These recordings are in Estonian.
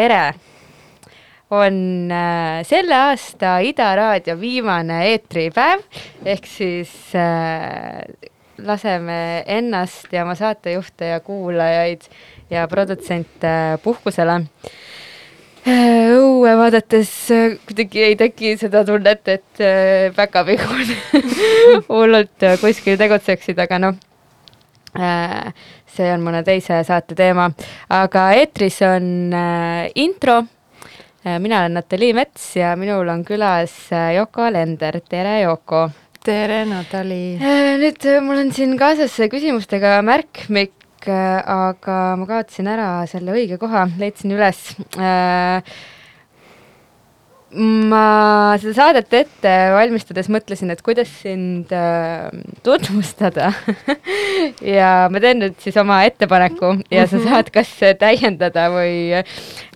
tere! on äh, selle aasta Ida Raadio viimane eetripäev ehk siis äh, laseme ennast ja oma saatejuhte ja kuulajaid ja produtsente puhkusele äh, õue vaadates äh, kuidagi ei teki seda tunnet, et päkapihud hullult kuskil tegutseksid, aga noh see on mõne teise saate teema, aga eetris on äh, intro äh,. mina olen Natalii Mets ja minul on külas äh, Yoko Alender, tere Yoko tere, Natali. äh,. nüüd äh, mul on siin kaasas küsimustega märkmik äh,, aga ma kaotasin ära selle õige koha, leidsin üles äh,. Ma seda saadet ette valmistades mõtlesin, et kuidas sind äh, tutvustada. Ja ma teen nüüd siis oma ettepaneku ja sa saad kas täiendada või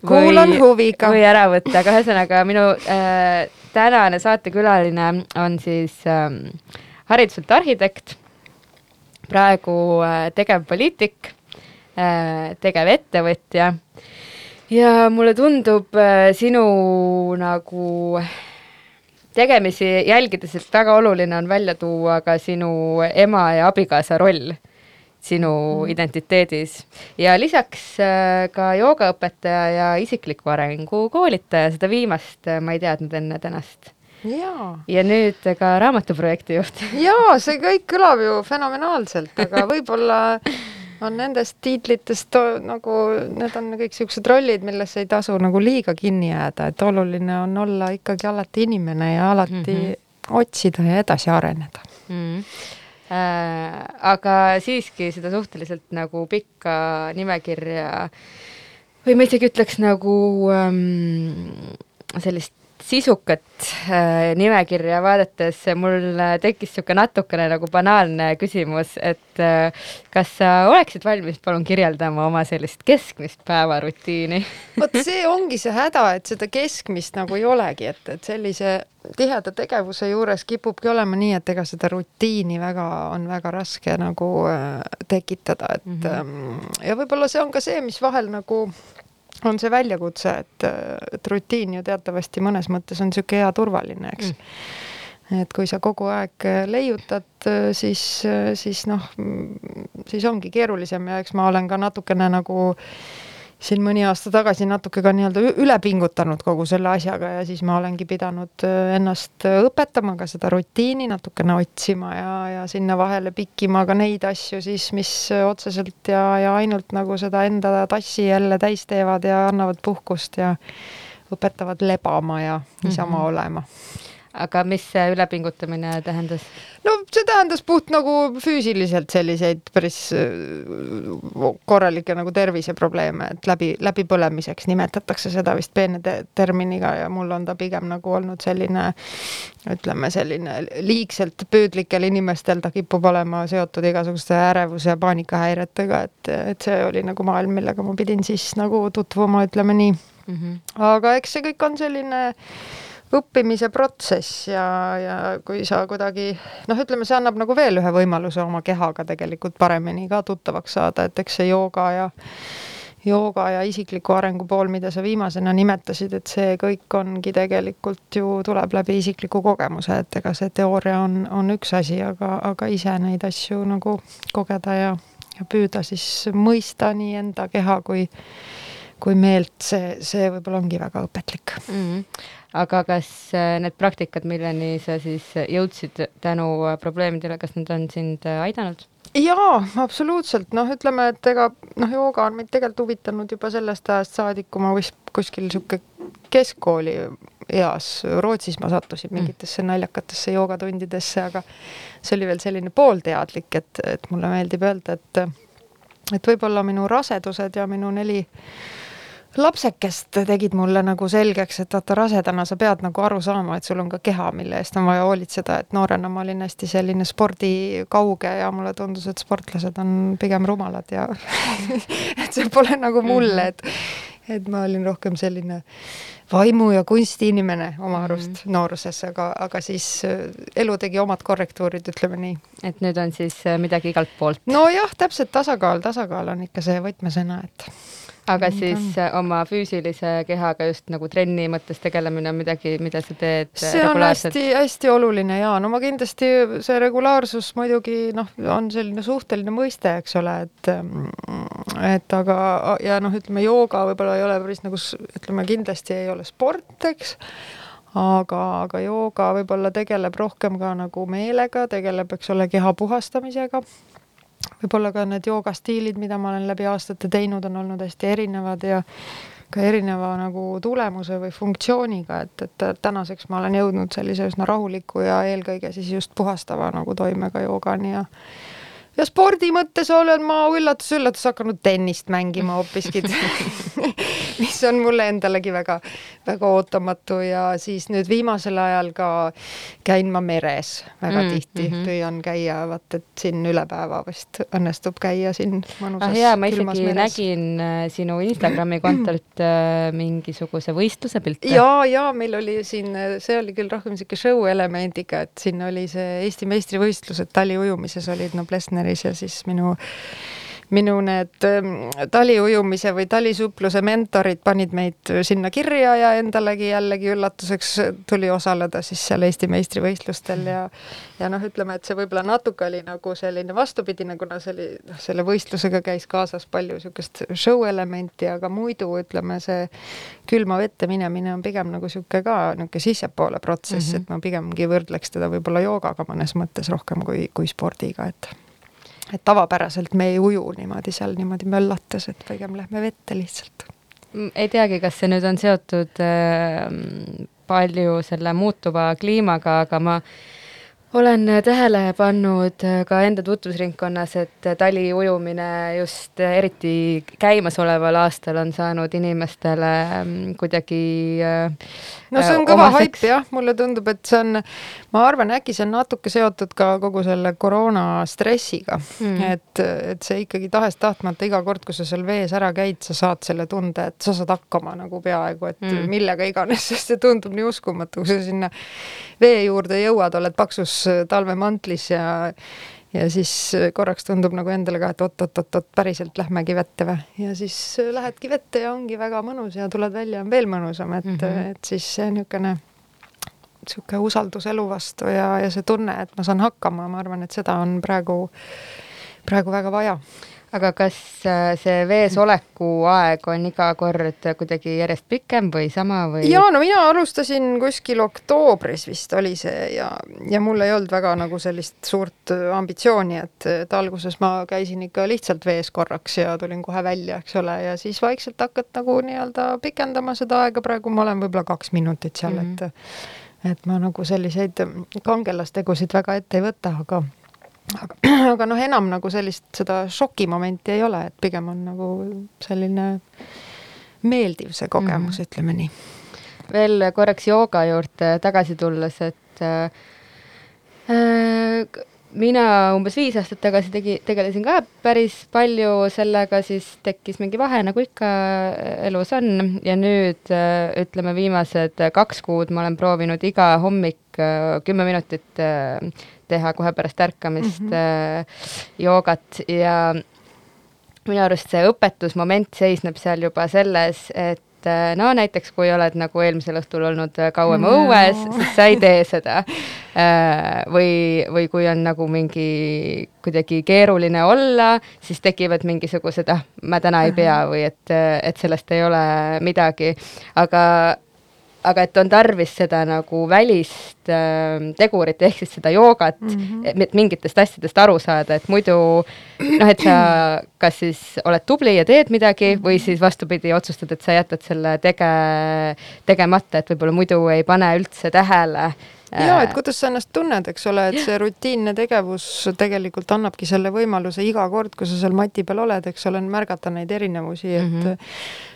kuulan või- huviga. või ära võtta, aga ühesõnaga minu äh, tänane saatekülaline on siis ähm, hariduselt arhitekt, praegu äh, tegevpoliitik äh,, tegevettevõtja ja mulle tundub äh, sinu nagu tegemisi jälgides, et väga oluline on välja tuua ka sinu ema ja abikaasa roll sinu mm. identiteedis ja lisaks äh, ka joogaõpetaja ja isikliku arengu koolitaja, seda viimast äh, ma ei teadnud enne tänast. jaa, ja nüüd ka raamatuprojekti juht. jaa, see kõik kõlab ju fenomenaalselt, aga võib-olla on nendest tiitlitest nagu, need on kõik niisugused rollid, millesse ei tasu nagu liiga kinni jääda, et oluline on olla ikkagi alati inimene ja alati mm. -hmm. otsida ja edasi areneda. mm.. Äh, aga siiski seda suhteliselt nagu pikka nimekirja või ma isegi ütleks nagu ähm, sellist sisukat äh, nimekirja vaadates mul tekkis niisugune natukene nagu banaalne küsimus, et äh, kas sa oleksid valmis palun kirjeldama oma sellist keskmist päevarutiini? vot see ongi see häda, et seda keskmist nagu ei olegi, et, et sellise tiheda tegevuse juures kipubki olema nii, et ega seda rutiini väga, on väga raske nagu äh, tekitada, et mm. -hmm. ja võib-olla see on ka see, mis vahel nagu on see väljakutse, et, et rutiin ju teatavasti mõnes mõttes on niisugune hea turvaline, eks Mm. et kui sa kogu aeg leiutad, siis, siis noh, siis ongi keerulisem ja eks ma olen ka natukene nagu siin mõni aasta tagasi natuke ka nii-öelda üle pingutanud kogu selle asjaga ja siis ma olengi pidanud äh, ennast õpetama ka seda rutiini natukene otsima ja, ja sinna vahele pikkima ka neid asju siis, mis otseselt ja, ja ainult nagu seda enda tassi jälle täis teevad ja annavad puhkust ja õpetavad lebama ja niisama mm -hmm. olema aga mis see ülepingutamine tähendas? no see tähendas puht nagu füüsiliselt selliseid päris äh, korralikke nagu terviseprobleeme, et läbi, läbipõlemiseks nimetatakse seda vist peene te terminiga ja mul on ta pigem nagu olnud selline ütleme, selline liigselt püüdlikel inimestel ta kipub olema seotud igasuguste ärevus- ja paanikahäiretega, et, et see oli nagu maailm, millega ma pidin siis nagu tutvuma, ütleme nii mm. -hmm. aga eks see kõik on selline õppimise protsess ja, ja kui sa kuidagi noh, ütleme, see annab nagu veel ühe võimaluse oma kehaga tegelikult paremini ka tuttavaks saada, et eks see jooga ja jooga ja isikliku arengu pool, mida sa viimasena nimetasid, et see kõik ongi tegelikult ju tuleb läbi isikliku kogemuse, et ega see teooria on, on üks asi, aga, aga ise neid asju nagu kogeda ja, ja püüda siis mõista nii enda keha kui kui meelt, see, see võib-olla ongi väga õpetlik mm. -hmm aga kas äh, need praktikad, milleni sa siis jõudsid tänu äh, probleemidele, kas need on sind äh, aidanud? jaa, absoluutselt, noh, ütleme, et ega noh, jooga on mind tegelikult huvitanud juba sellest ajast saadik, kui ma vist kuskil niisugune keskkooli eas Rootsis ma sattusin mm. mingitesse naljakatesse joogatundidesse, aga see oli veel selline poolteadlik, et, et mulle meeldib öelda, et et võib-olla minu rasedused ja minu neli lapsekest tegid mulle nagu selgeks, et vaata, rasedana sa pead nagu aru saama, et sul on ka keha, mille eest on vaja hoolitseda, et noorena ma olin hästi selline spordikauge ja mulle tundus, et sportlased on pigem rumalad ja et see pole nagu mulle, et et ma olin rohkem selline vaimu ja kunsti inimene oma mhm. arust mm -hmm. nooruses, aga, aga siis äh, elu tegi omad korrektuurid, ütleme nii. et nüüd on siis äh, midagi igalt poolt? nojah, täpselt tasakaal, tasakaal on ikka see võtmesõna, et aga mm, siis oma füüsilise kehaga just nagu trenni mõttes tegelemine on midagi, mida sa teed see on hästi-hästi oluline ja no ma kindlasti, see regulaarsus muidugi noh, on selline suhteline mõiste, eks ole, et et aga ja noh, ütleme jooga võib-olla ei ole päris nagu ütleme, kindlasti ei ole sport, eks. Aga, aga jooga võib-olla tegeleb rohkem ka nagu meelega, tegeleb, eks ole, keha puhastamisega võib-olla ka need joogastiilid, mida ma olen läbi aastate teinud, on olnud hästi erinevad ja ka erineva nagu tulemuse või funktsiooniga, et, et tänaseks ma olen jõudnud sellise üsna rahuliku ja eelkõige siis just puhastava nagu toimega joogani ja ja spordi mõttes olen ma üllatus-üllatus hakanud tennist mängima hoopiski mis on mulle endalegi väga, väga ootamatu ja siis nüüd viimasel ajal ka käin ma meres väga mm, tihti mm, -hmm. püüan käia, vaat et siin üle päeva vist õnnestub käia siin mõnusas ah, jaa, ma isegi nägin äh, sinu Instagrami kontolt äh, mingisuguse võistluse pilte. ja, ja meil oli siin, see oli küll rohkem niisugune show elemendiga, et siin oli see Eesti meistrivõistlused taliujumises olid Noblessner seminaris ja siis minu minu need ähm, taliujumise või talisupluse mentorid panid meid sinna kirja ja endalegi jällegi üllatuseks tuli osaleda siis seal Eesti meistrivõistlustel ja ja noh, ütleme, et see võib-olla natuke oli nagu selline vastupidine, kuna see oli, noh, selle võistlusega käis kaasas palju niisugust show elementi, aga muidu ütleme, see külma vette minemine on pigem nagu niisugune ka niisugune sissepoole protsess mm, -hmm. et ma pigemgi võrdleks teda võib-olla joogaga mõnes mõttes rohkem kui, kui spordiga, et et tavapäraselt me ei uju niimoodi seal niimoodi möllates, et pigem lähme vette lihtsalt. ei teagi, kas see nüüd on seotud äh, palju selle muutuva kliimaga, aga ma olen tähele pannud ka enda tutvusringkonnas, et taliujumine just eriti käimasoleval aastal on saanud inimestele mm, kuidagi äh, no see on kõva haip jah, mulle tundub, et see on, ma arvan, äkki see on natuke seotud ka kogu selle koroona stressiga mm., et, et see ikkagi tahes-tahtmata iga kord, kui sa seal vees ära käid, sa saad selle tunde, et sa saad hakkama nagu peaaegu, et mm. millega iganes, sest see tundub nii uskumatu, kui sa sinna vee juurde jõuad, oled paksus talvemantlis ja ja siis korraks tundub nagu endale ka, et oot-oot-oot-oot, päriselt lähmegi vette või. ja siis lähedki vette ja ongi väga mõnus ja tuled välja, on veel mõnusam, et mm, -hmm. et siis see niisugune niisugune usaldus elu vastu ja, ja see tunne, et ma saan hakkama, ma arvan, et seda on praegu, praegu väga vaja aga kas äh, see vees oleku aeg on iga kord kuidagi järjest pikem või sama või? ja no mina alustasin kuskil oktoobris vist oli see ja, ja mul ei olnud väga nagu sellist suurt ambitsiooni, et, et alguses ma käisin ikka lihtsalt vees korraks ja tulin kohe välja, eks ole, ja siis vaikselt hakkad nagu nii-öelda pikendama seda aega, praegu ma olen võib-olla kaks minutit seal mm, -hmm. et et ma nagu selliseid kangelastegusid väga ette ei võta, aga aga, aga noh, enam nagu sellist seda šokimomenti ei ole, et pigem on nagu selline meeldiv see kogemus mm, -hmm. ütleme nii. veel korraks jooga juurde tagasi tulles, et äh, mina umbes viis aastat tagasi tegi, tegelesin ka päris palju sellega, siis tekkis mingi vahe, nagu ikka elus on, ja nüüd äh, ütleme, viimased kaks kuud ma olen proovinud iga hommik äh, kümme minutit äh, teha kohe pärast ärkamist mm -hmm. joogat ja minu arust see õpetusmoment seisneb seal juba selles, et äh, no näiteks kui oled nagu eelmisel õhtul olnud äh, kauem no. õues, siis sa ei tee seda. või, või kui on nagu mingi kuidagi keeruline olla, siis tekivad mingisugused, ah, ma täna ei pea või et, et sellest ei ole midagi. aga aga et on tarvis seda nagu välist äh, tegurit ehk siis seda joogat mm, -hmm. et mingitest asjadest aru saada, et muidu noh, et sa kas siis oled tubli ja teed midagi või siis vastupidi, otsustad, et sa jätad selle tege-, tegemata, et võib-olla muidu ei pane üldse tähele ja et kuidas sa ennast tunned, eks ole, et see rutiinne tegevus tegelikult annabki selle võimaluse iga kord, kui sa seal mati peal oled, eks ole, märgata neid erinevusi, et mm -hmm.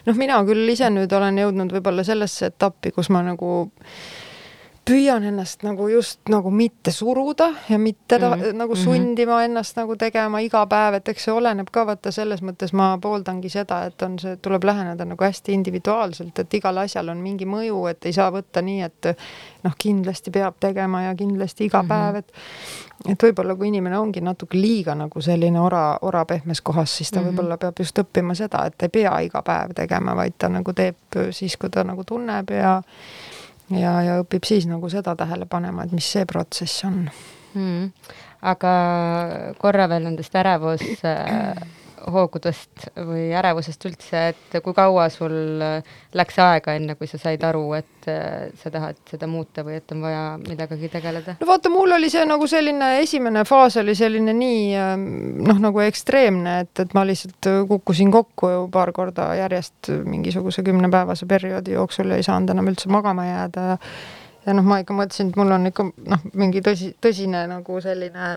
noh, mina küll ise nüüd olen jõudnud võib-olla sellesse etappi, kus ma nagu püüan ennast nagu just nagu mitte suruda ja mitte mm -hmm. nagu mhm. sundima ennast nagu tegema iga päev, et eks see oleneb ka vaata selles mõttes ma pooldangi seda, et on see, tuleb läheneda nagu hästi individuaalselt, et igal asjal on mingi mõju, et ei saa võtta nii, et noh, kindlasti peab tegema ja kindlasti iga mm -hmm. päev, et et võib-olla kui inimene ongi natuke liiga nagu selline ora, ora pehmes kohas, siis ta mm -hmm. võib-olla peab just õppima seda, et ei pea iga päev tegema, vaid ta nagu teeb siis, kui ta nagu tunneb ja ja, ja õpib siis nagu seda tähele panema, et mis see protsess on. Mm.. aga korra veel nendest ärevus äh, hoogudest või ärevusest üldse, et kui kaua sul läks aega, enne kui sa said aru, et äh, sa tahad seda muuta või et on vaja millegagi tegeleda? no vaata, mul oli see nagu selline esimene faas oli selline nii ähm, noh, nagu ekstreemne, et, et ma lihtsalt kukkusin kokku ju paar korda järjest mingisuguse kümnepäevase perioodi jooksul ja ei saanud enam üldse magama jääda ja ja noh, ma ikka mõtlesin, et mul on ikka noh, mingi tõsi, tõsine nagu selline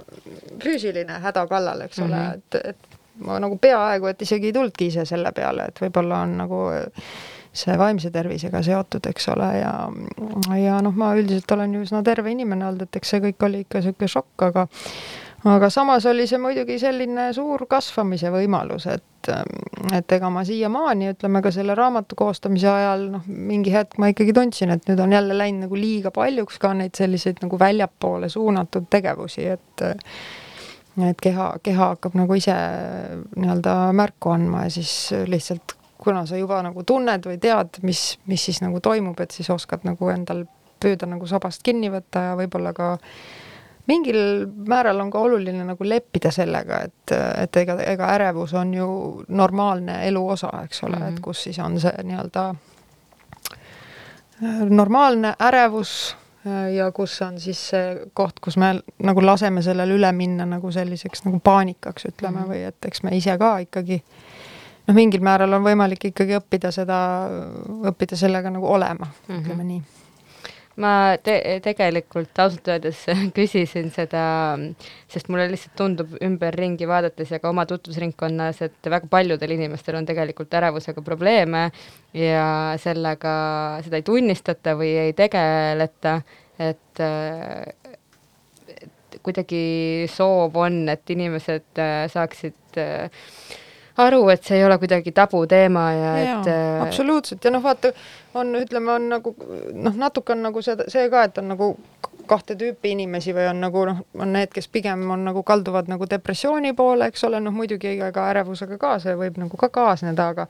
füüsiline häda kallal, eks ole mm, -hmm. et, et ma nagu peaaegu, et isegi ei tulnudki ise selle peale, et võib-olla on nagu see vaimse tervisega seotud, eks ole, ja ja noh, ma üldiselt olen ju üsna terve inimene olnud, et eks see kõik oli ikka niisugune šokk, aga aga samas oli see muidugi selline suur kasvamise võimalus, et, et ega ma siiamaani, ütleme ka selle raamatu koostamise ajal, noh, mingi hetk ma ikkagi tundsin, et nüüd on jälle läinud nagu liiga paljuks ka neid selliseid nagu väljapoole suunatud tegevusi, et et keha, keha hakkab nagu ise nii-öelda märku andma ja siis lihtsalt kuna sa juba nagu tunned või tead, mis, mis siis nagu toimub, et siis oskad nagu endal püüda nagu sabast kinni võtta ja võib-olla ka mingil määral on ka oluline nagu leppida sellega, et, et ega, ega ärevus on ju normaalne elu osa, eks ole mm, -hmm. et mhm. kus siis on see nii-öelda normaalne ärevus Äh, ja kus on siis see koht, kus me nagu laseme sellel üle minna nagu selliseks nagu paanikaks, ütleme -hmm. või et eks me ise ka ikkagi noh, mingil määral on võimalik ikkagi õppida seda, õppida sellega nagu olema mm, -hmm. ütleme nii ma te tegelikult ausalt öeldes küsisin seda, sest mulle lihtsalt tundub ümberringi vaadates ja ka oma tutvusringkonnas, et väga paljudel inimestel on tegelikult ärevusega probleeme ja sellega, seda ei tunnistata või ei tegeleta, et kuidagi soov on, et inimesed saaksid äh, aru, et see ei ole kuidagi tabuteema ja, ja et äh, absoluutselt. Ja noh, vaata, on, ütleme, on nagu noh, natuke on nagu seda, see ka, et on nagu kahte tüüpi inimesi või on nagu noh, on need, kes pigem on nagu kalduvad nagu depressiooni poole, eks ole, noh muidugi ega ärevusega ka see võib nagu ka kaasneda, aga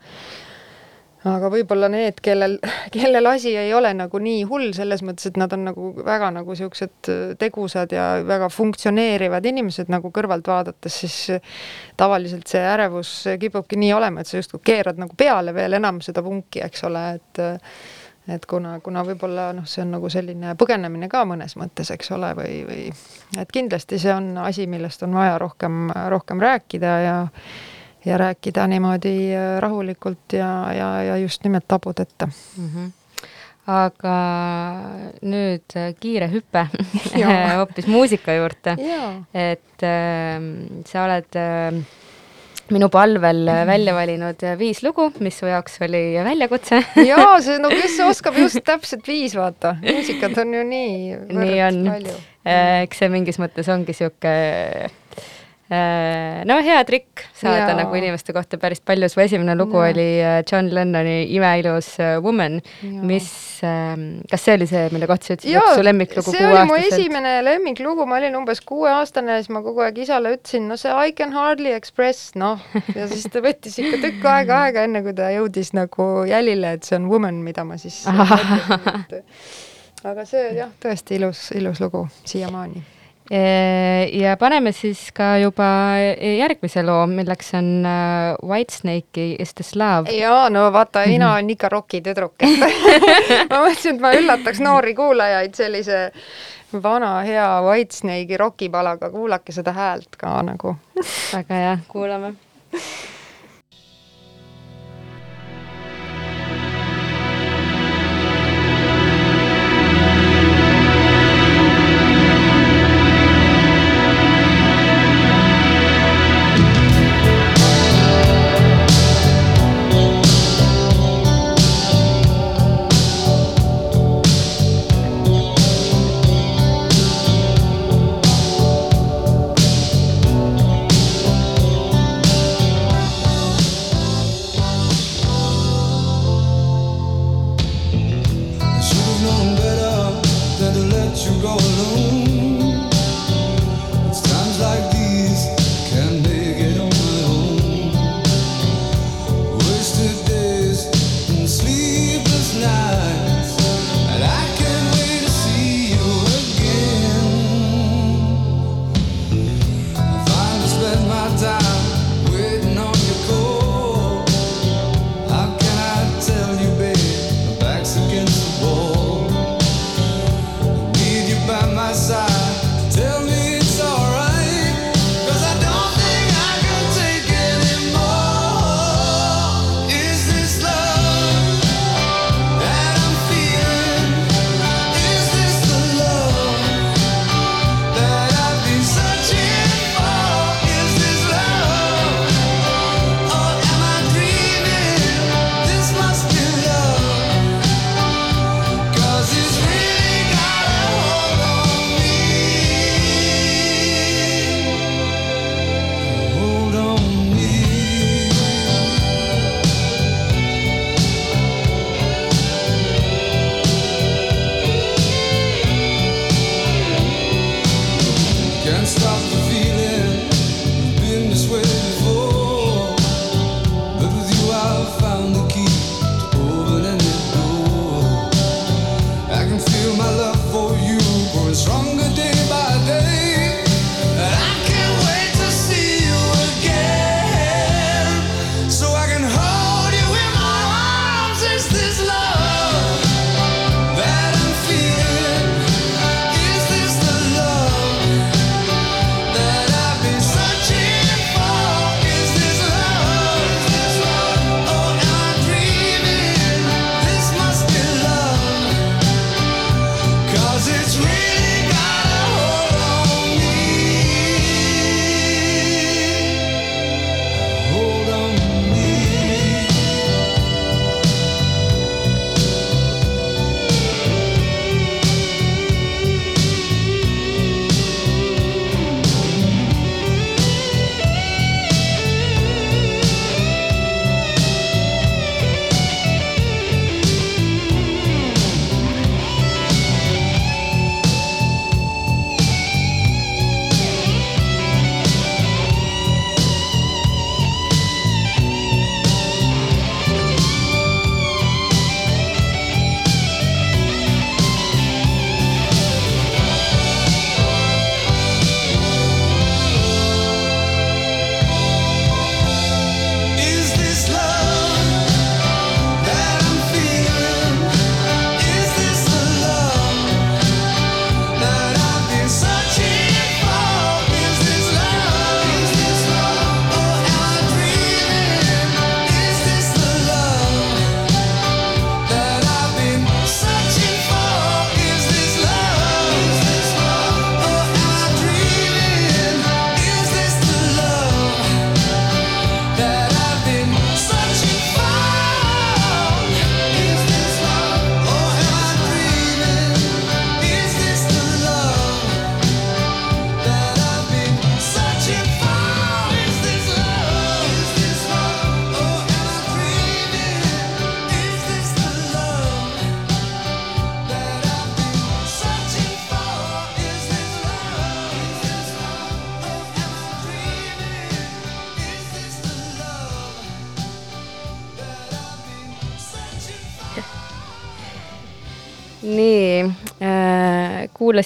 aga võib-olla need, kellel, kellel asi ei ole nagu nii hull selles mõttes, et nad on nagu väga nagu siuksed tegusad ja väga funktsioneerivad inimesed nagu kõrvalt vaadates, siis tavaliselt see ärevus kipubki nii olema, et sa justkui keerad nagu peale veel enam seda vunki, eks ole, et et kuna, kuna võib-olla noh, see on nagu selline põgenemine ka mõnes mõttes, eks ole, või, või et kindlasti see on asi, millest on vaja rohkem, rohkem rääkida ja ja rääkida niimoodi rahulikult ja, ja, ja just nimelt tabudeta mm. -hmm aga nüüd kiire hüpe hoopis muusika juurde. et äh, sa oled äh, minu palvel välja valinud viis lugu, mis su jaoks oli väljakutse jaa, see, no kes oskab just täpselt viis, vaata. muusikat on ju nii nii on. Äh, eks see mingis mõttes ongi sihuke Äh, no hea trikk saada ja. nagu inimeste kohta päris palju, su esimene lugu ja. oli äh, John Lennoni Imeilus äh, Woman, mis, ähm, kas see oli see, mille kohta sa ütlesid, et su lemmiklugu see oli mu esimene lemmiklugu, ma olin umbes kuueaastane ja siis ma kogu aeg isale ütlesin, no see I can hardly express, noh, ja siis ta võttis ikka tükk aega aega, enne kui ta jõudis nagu jälile, et see on Woman, mida ma siis aga see jah, tõesti ilus, ilus lugu siiamaani ja paneme siis ka juba järgmise loo, milleks on äh, Whitesnake'i Is this love? jaa, no vaata, Ina on ikka rokitüdruk, et ma mõtlesin, et ma üllataks noori kuulajaid sellise vana hea Whitesnake'i rokipalaga, kuulake seda häält ka nagu. väga hea, kuulame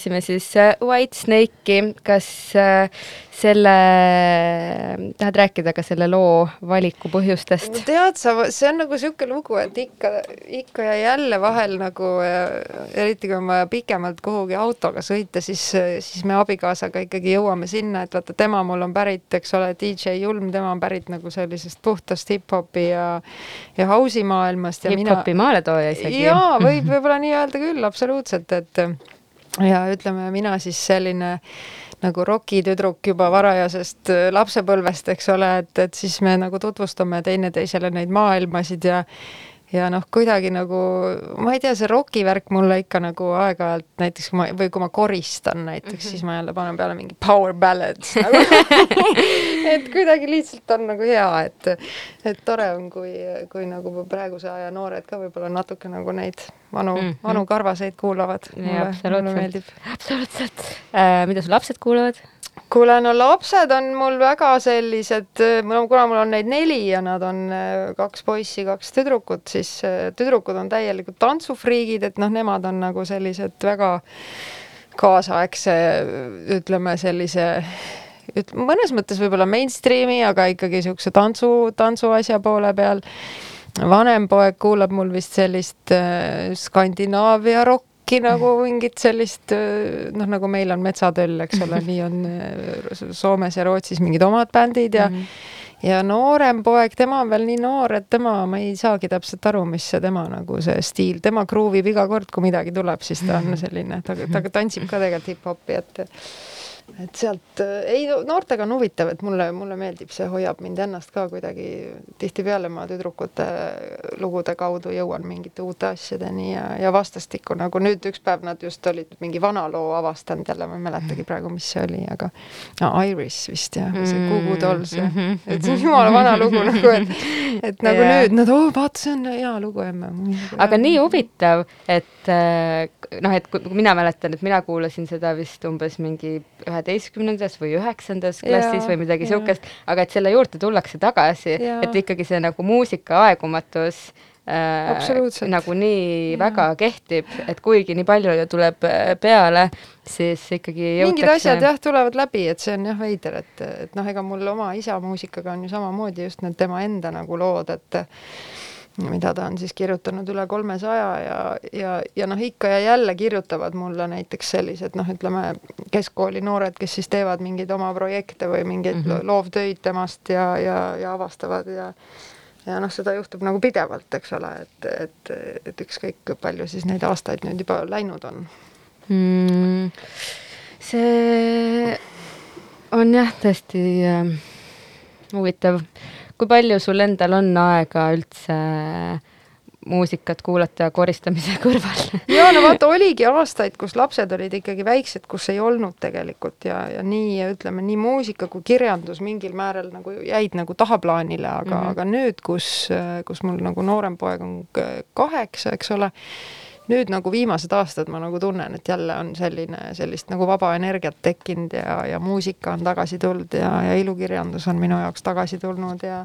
kuulasime siis äh, White Snake'i, kas äh, selle, tahad rääkida ka selle loo valiku põhjustest? tead sa, see on nagu niisugune lugu, et ikka, ikka ja jälle vahel nagu eriti kui vaja pikemalt kuhugi autoga sõita, siis, siis me abikaasaga ikkagi jõuame sinna, et vaata, tema mul on pärit, eks ole, DJ Julm, tema on pärit nagu sellisest puhtast hip-hopi ja ja house'i maailmast ja hip-hopi mina maaletooja isegi. jaa, võib võib-olla nii öelda küll, absoluutselt, et ja ütleme, mina siis selline nagu rokitüdruk juba varajasest äh, lapsepõlvest, eks ole, et, et siis me nagu tutvustame teineteisele neid maailmasid ja ja noh, kuidagi nagu, ma ei tea, see rokivärk mulle ikka nagu aeg-ajalt näiteks kui ma, või kui ma koristan näiteks mm, -hmm. siis ma jälle panen peale mingi power ballads nagu et kuidagi lihtsalt on nagu hea, et, et tore on, kui, kui nagu praeguse aja noored ka võib-olla natuke nagu neid vanu mm, -hmm. vanu karvaseid kuulavad. meeldib. absoluutselt äh,. mida su lapsed kuulavad? Kuule, no lapsed on mul väga sellised, mul kuna mul on neid neli ja nad on äh, kaks poissi, kaks tüdrukut, siis äh, tüdrukud on täielikult tantsufriigid, et noh, nemad on nagu sellised väga kaasaegse, ütleme sellise üt-, mõnes mõttes võib-olla mainstream'i, aga ikkagi niisuguse tantsu, tantsuasja poole peal. vanem poeg kuulab mul vist sellist äh, Skandinaavia rokki, äkki nagu mingit sellist noh, nagu meil on Metsatöll, eks ole, nii on äh, Soomes ja Rootsis mingid omad bändid ja mm -hmm ja noorem poeg, tema on veel nii noor, et tema, ma ei saagi täpselt aru, mis see tema nagu see stiil, tema kruuvib iga kord, kui midagi tuleb, siis ta on selline, ta, ta tantsib ka tegelikult hip-hopi, et et sealt äh, ei, noortega on huvitav, et mulle, mulle meeldib, see hoiab mind ennast ka kuidagi, tihtipeale ma tüdrukute lugude kaudu jõuan mingite uute asjadeni ja, ja vastastikku nagu nüüd üks päev nad just olid mingi vana loo avastanud jälle, ma ei mäletagi mm. praegu, mis see oli, aga no, Iris vist jah, see Goo Goo Dolls ja mm-hmm. et see on jumala vana lugu nagu, et et nagu yeah. nüüd nad, oo vaata, see on hea lugu emme. aga nii huvitav, et äh, noh, et kui mina mäletan, et mina kuulasin seda vist umbes mingi ühe üheteistkümnendas või üheksandas klassis või midagi niisugust, aga et selle juurde tullakse tagasi, et ikkagi see nagu muusika aegumatus äh, nagunii ja. väga kehtib, et kuigi nii palju ju tuleb äh, peale, siis ikkagi jõutakse mingid asjad jah, tulevad läbi, et see on jah veider, et, et noh, ega mul oma isa muusikaga on ju samamoodi just need tema enda nagu lood, et mida ta on siis kirjutanud üle kolmesaja ja, ja, ja noh, ikka ja jälle kirjutavad mulle näiteks sellised noh, ütleme keskkooli noored, kes siis teevad mingeid oma projekte või mingeid mm -hmm. loovtöid temast ja, ja, ja avastavad ja ja noh, seda juhtub nagu pidevalt, eks ole, et, et, et ükskõik palju siis neid aastaid nüüd juba läinud on mm,. see on jah, tõesti äh, huvitav kui palju sul endal on aega üldse muusikat kuulata koristamise kõrval ja no vaata, oligi aastaid, kus lapsed olid ikkagi väiksed, kus ei olnud tegelikult ja, ja nii ja ütleme nii muusika kui kirjandus mingil määral nagu jäid nagu tahaplaanile, aga mm, -hmm. aga nüüd, kus, kus mul nagu noorem poeg on kaheksa, eks ole nüüd nagu viimased aastad ma nagu tunnen, et jälle on selline, sellist nagu vaba energiat tekkinud ja, ja muusika on tagasi tulnud ja, ja ilukirjandus on minu jaoks tagasi tulnud ja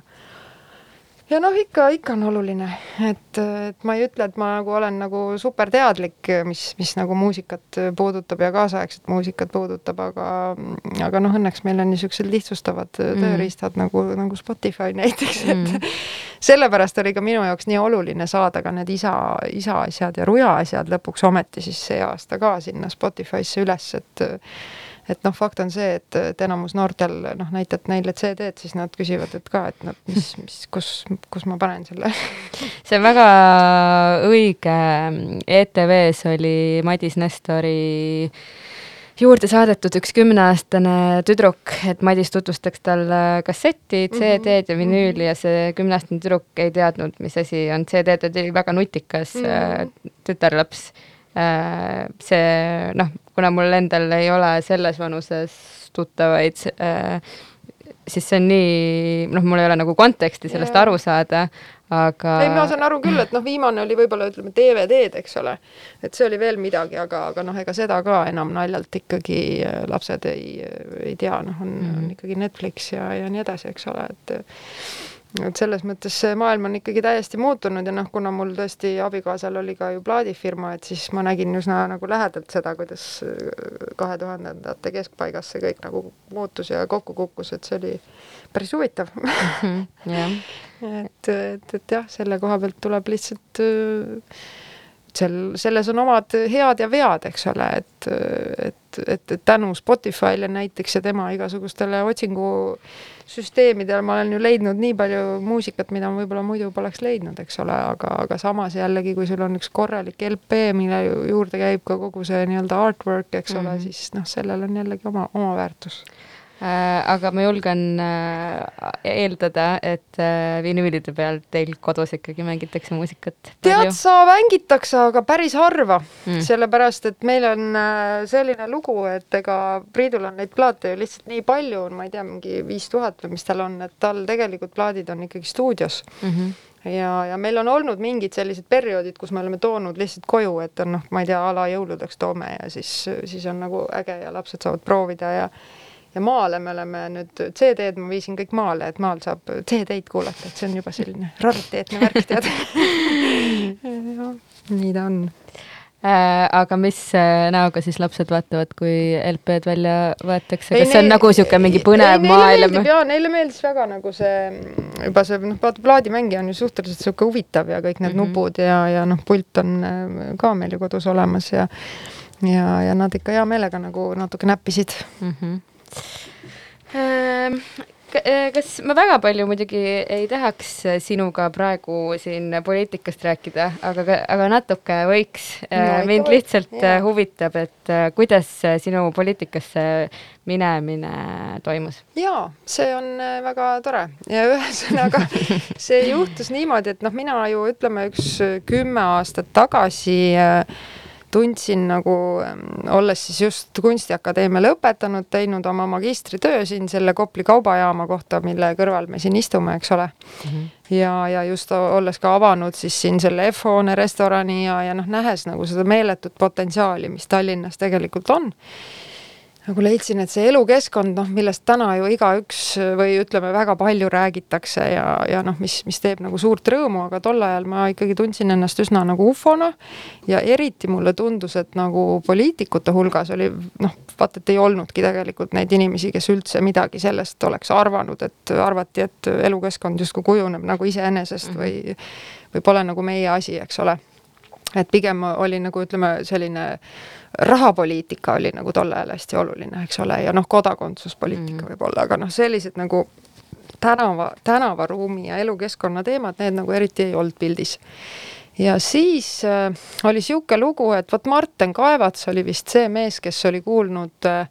ja noh, ikka, ikka on oluline, et, et ma ei ütle, et ma nagu olen nagu super teadlik, mis, mis nagu muusikat puudutab ja kaasaegset muusikat puudutab, aga aga noh, õnneks meil on niisugused lihtsustavad mm. tööriistad nagu, nagu Spotify näiteks, et mm. sellepärast oli ka minu jaoks nii oluline saada ka need isa, isa asjad ja ruja asjad lõpuks ometi siis see aasta ka sinna Spotify'sse üles, et et noh, fakt on see, et, et enamus noortel noh, näitad neile CD-d, siis nad küsivad, et ka, et noh, mis, mis, kus, kus ma panen selle. See on väga õige, ETV-s oli Madis Nestori juurde saadetud üks kümneaastane tüdruk, et Madis tutvustaks talle kasseti, CD-d ja vinüüli ja see kümneaastane tüdruk ei teadnud, mis asi on CD, ta oli väga nutikas mm -hmm. tütarlaps see noh, kuna mul endal ei ole selles vanuses tuttavaid, äh, siis see on nii, noh, mul ei ole nagu konteksti sellest yeah. aru saada, aga. ei, ma saan aru küll, et noh, viimane oli võib-olla ütleme DVD-d, eks ole, et see oli veel midagi, aga, aga noh, ega seda ka enam naljalt ikkagi äh, lapsed ei, ei tea, noh, on mm, -hmm. on ikkagi Netflix ja, ja nii edasi, eks ole, et et selles mõttes see maailm on ikkagi täiesti muutunud ja noh, kuna mul tõesti abikaasal oli ka ju plaadifirma, et siis ma nägin üsna nagu lähedalt seda, kuidas kahe tuhandendate keskpaigas see kõik nagu muutus ja kokku kukkus, et see oli päris huvitav. Jah, et, et, et jah, selle koha pealt tuleb lihtsalt äh, seal, selles on omad head ja vead, eks ole, et, et, et, et tänu Spotify'le näiteks ja tema igasugustele otsingusüsteemidele ma olen ju leidnud nii palju muusikat, mida ma võib-olla muidu poleks leidnud, eks ole, aga, aga samas jällegi, kui sul on üks korralik LP, mille ju- juurde käib ka kogu see nii-öelda artwork, eks ole mm, Mhm. -hmm. siis noh, sellel on jällegi oma, oma väärtus. Äh, aga ma julgen äh, eeldada, et äh, vinüülide peal teil kodus ikkagi mängitakse muusikat. tead sa, mängitakse, aga päris harva Mm. sellepärast et meil on selline lugu, et ega Priidul on neid plaate ju lihtsalt nii palju, ma ei tea, mingi viis tuhat või mis tal on, et tal tegelikult plaadid on ikkagi stuudios mm. -hmm. ja, ja meil on olnud mingid sellised perioodid, kus me oleme toonud lihtsalt koju, et on noh, ma ei tea, a la jõuludeks toome ja siis, siis on nagu äge ja lapsed saavad proovida ja ja maale me oleme nüüd, CD-d ma viisin kõik maale, et maal saab CD-d kuulata, et see on juba selline rariteetne värk, tead. nii ta on Äh, aga mis äh, näoga siis lapsed vaatavad, kui LP-d välja võetakse, Ei, kas see on neil- nagu niisugune mingi põnev ei, maailm jaa, neile meeldis väga nagu see juba see noh, vaata plaadimängija on ju suhteliselt niisugune huvitav ja kõik need mm -hmm. nupud ja, ja noh, pult on äh, ka meil ju kodus olemas ja ja, ja nad ikka hea meelega nagu natuke näppisid. mm. -hmm. Kas ma väga palju muidugi ei tahaks sinuga praegu siin poliitikast rääkida, aga, aga natuke võiks. No ikka mind lihtsalt jaa. äh, huvitab, et kuidas sinu poliitikasse minemine toimus? Jaa, see on väga tore. Ja ühesõnaga see juhtus niimoodi, et noh, mina ju ütleme üks kümme aastat tagasi äh, tundsin nagu, olles siis just Kunstiakadeemia lõpetanud, teinud oma magistritöö siin selle Kopli kaubajaama kohta, mille kõrval me siin istume, eks ole. ja, ja just olles ka avanud siis siin selle F-hoone restorani ja, ja noh, nähes nagu seda meeletut potentsiaali, mis Tallinnas tegelikult on nagu leidsin, et see elukeskkond, noh, millest täna ju igaüks või ütleme, väga palju räägitakse ja, ja noh, mis, mis teeb nagu suurt rõõmu, aga tol ajal ma ikkagi tundsin ennast üsna nagu ufona ja eriti mulle tundus, et nagu poliitikute hulgas oli noh, vaata, et ei olnudki tegelikult neid inimesi, kes üldse midagi sellest oleks arvanud, et arvati, et elukeskkond justkui kujuneb nagu iseenesest või, või pole nagu meie asi, eks ole. Et pigem oli nagu ütleme, selline rahapoliitika oli nagu tol ajal hästi oluline, eks ole, ja noh, kodakondsuspoliitika mm. võib-olla, aga noh, sellised nagu tänava, tänavaruumi ja elukeskkonna teemad, need nagu eriti ei olnud pildis. ja siis äh, oli sihuke lugu, et vot Marten Kaevats oli vist see mees, kes oli kuulnud äh,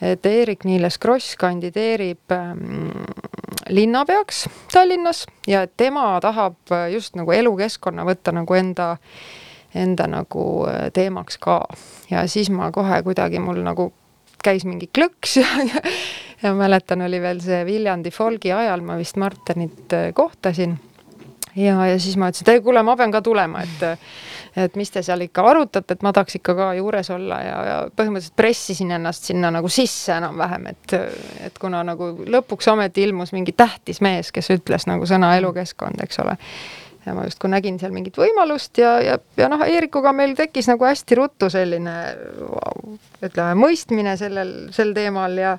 et Eerik-Niiles Kross kandideerib ähm, linnapeaks Tallinnas ja tema tahab äh, just nagu elukeskkonna võtta nagu enda, enda nagu äh, teemaks ka. ja siis ma kohe kuidagi mul nagu käis mingi klõks ja, ja, ja mäletan, oli veel see Viljandi folgi ajal ma vist Martenit äh, kohtasin ja, ja siis ma ütlesin, et ei kuule, ma pean ka tulema, et et mis te seal ikka arutate, et ma tahaks ikka ka juures olla ja, ja põhimõtteliselt pressisin ennast sinna nagu sisse enam-vähem, et et kuna nagu lõpuks ometi ilmus mingi tähtis mees, kes ütles nagu sõna elukeskkond, eks ole ja ma justkui nägin seal mingit võimalust ja, ja, ja noh, Eerikuga meil tekkis nagu hästi ruttu selline ütleme, mõistmine sellel, sel teemal ja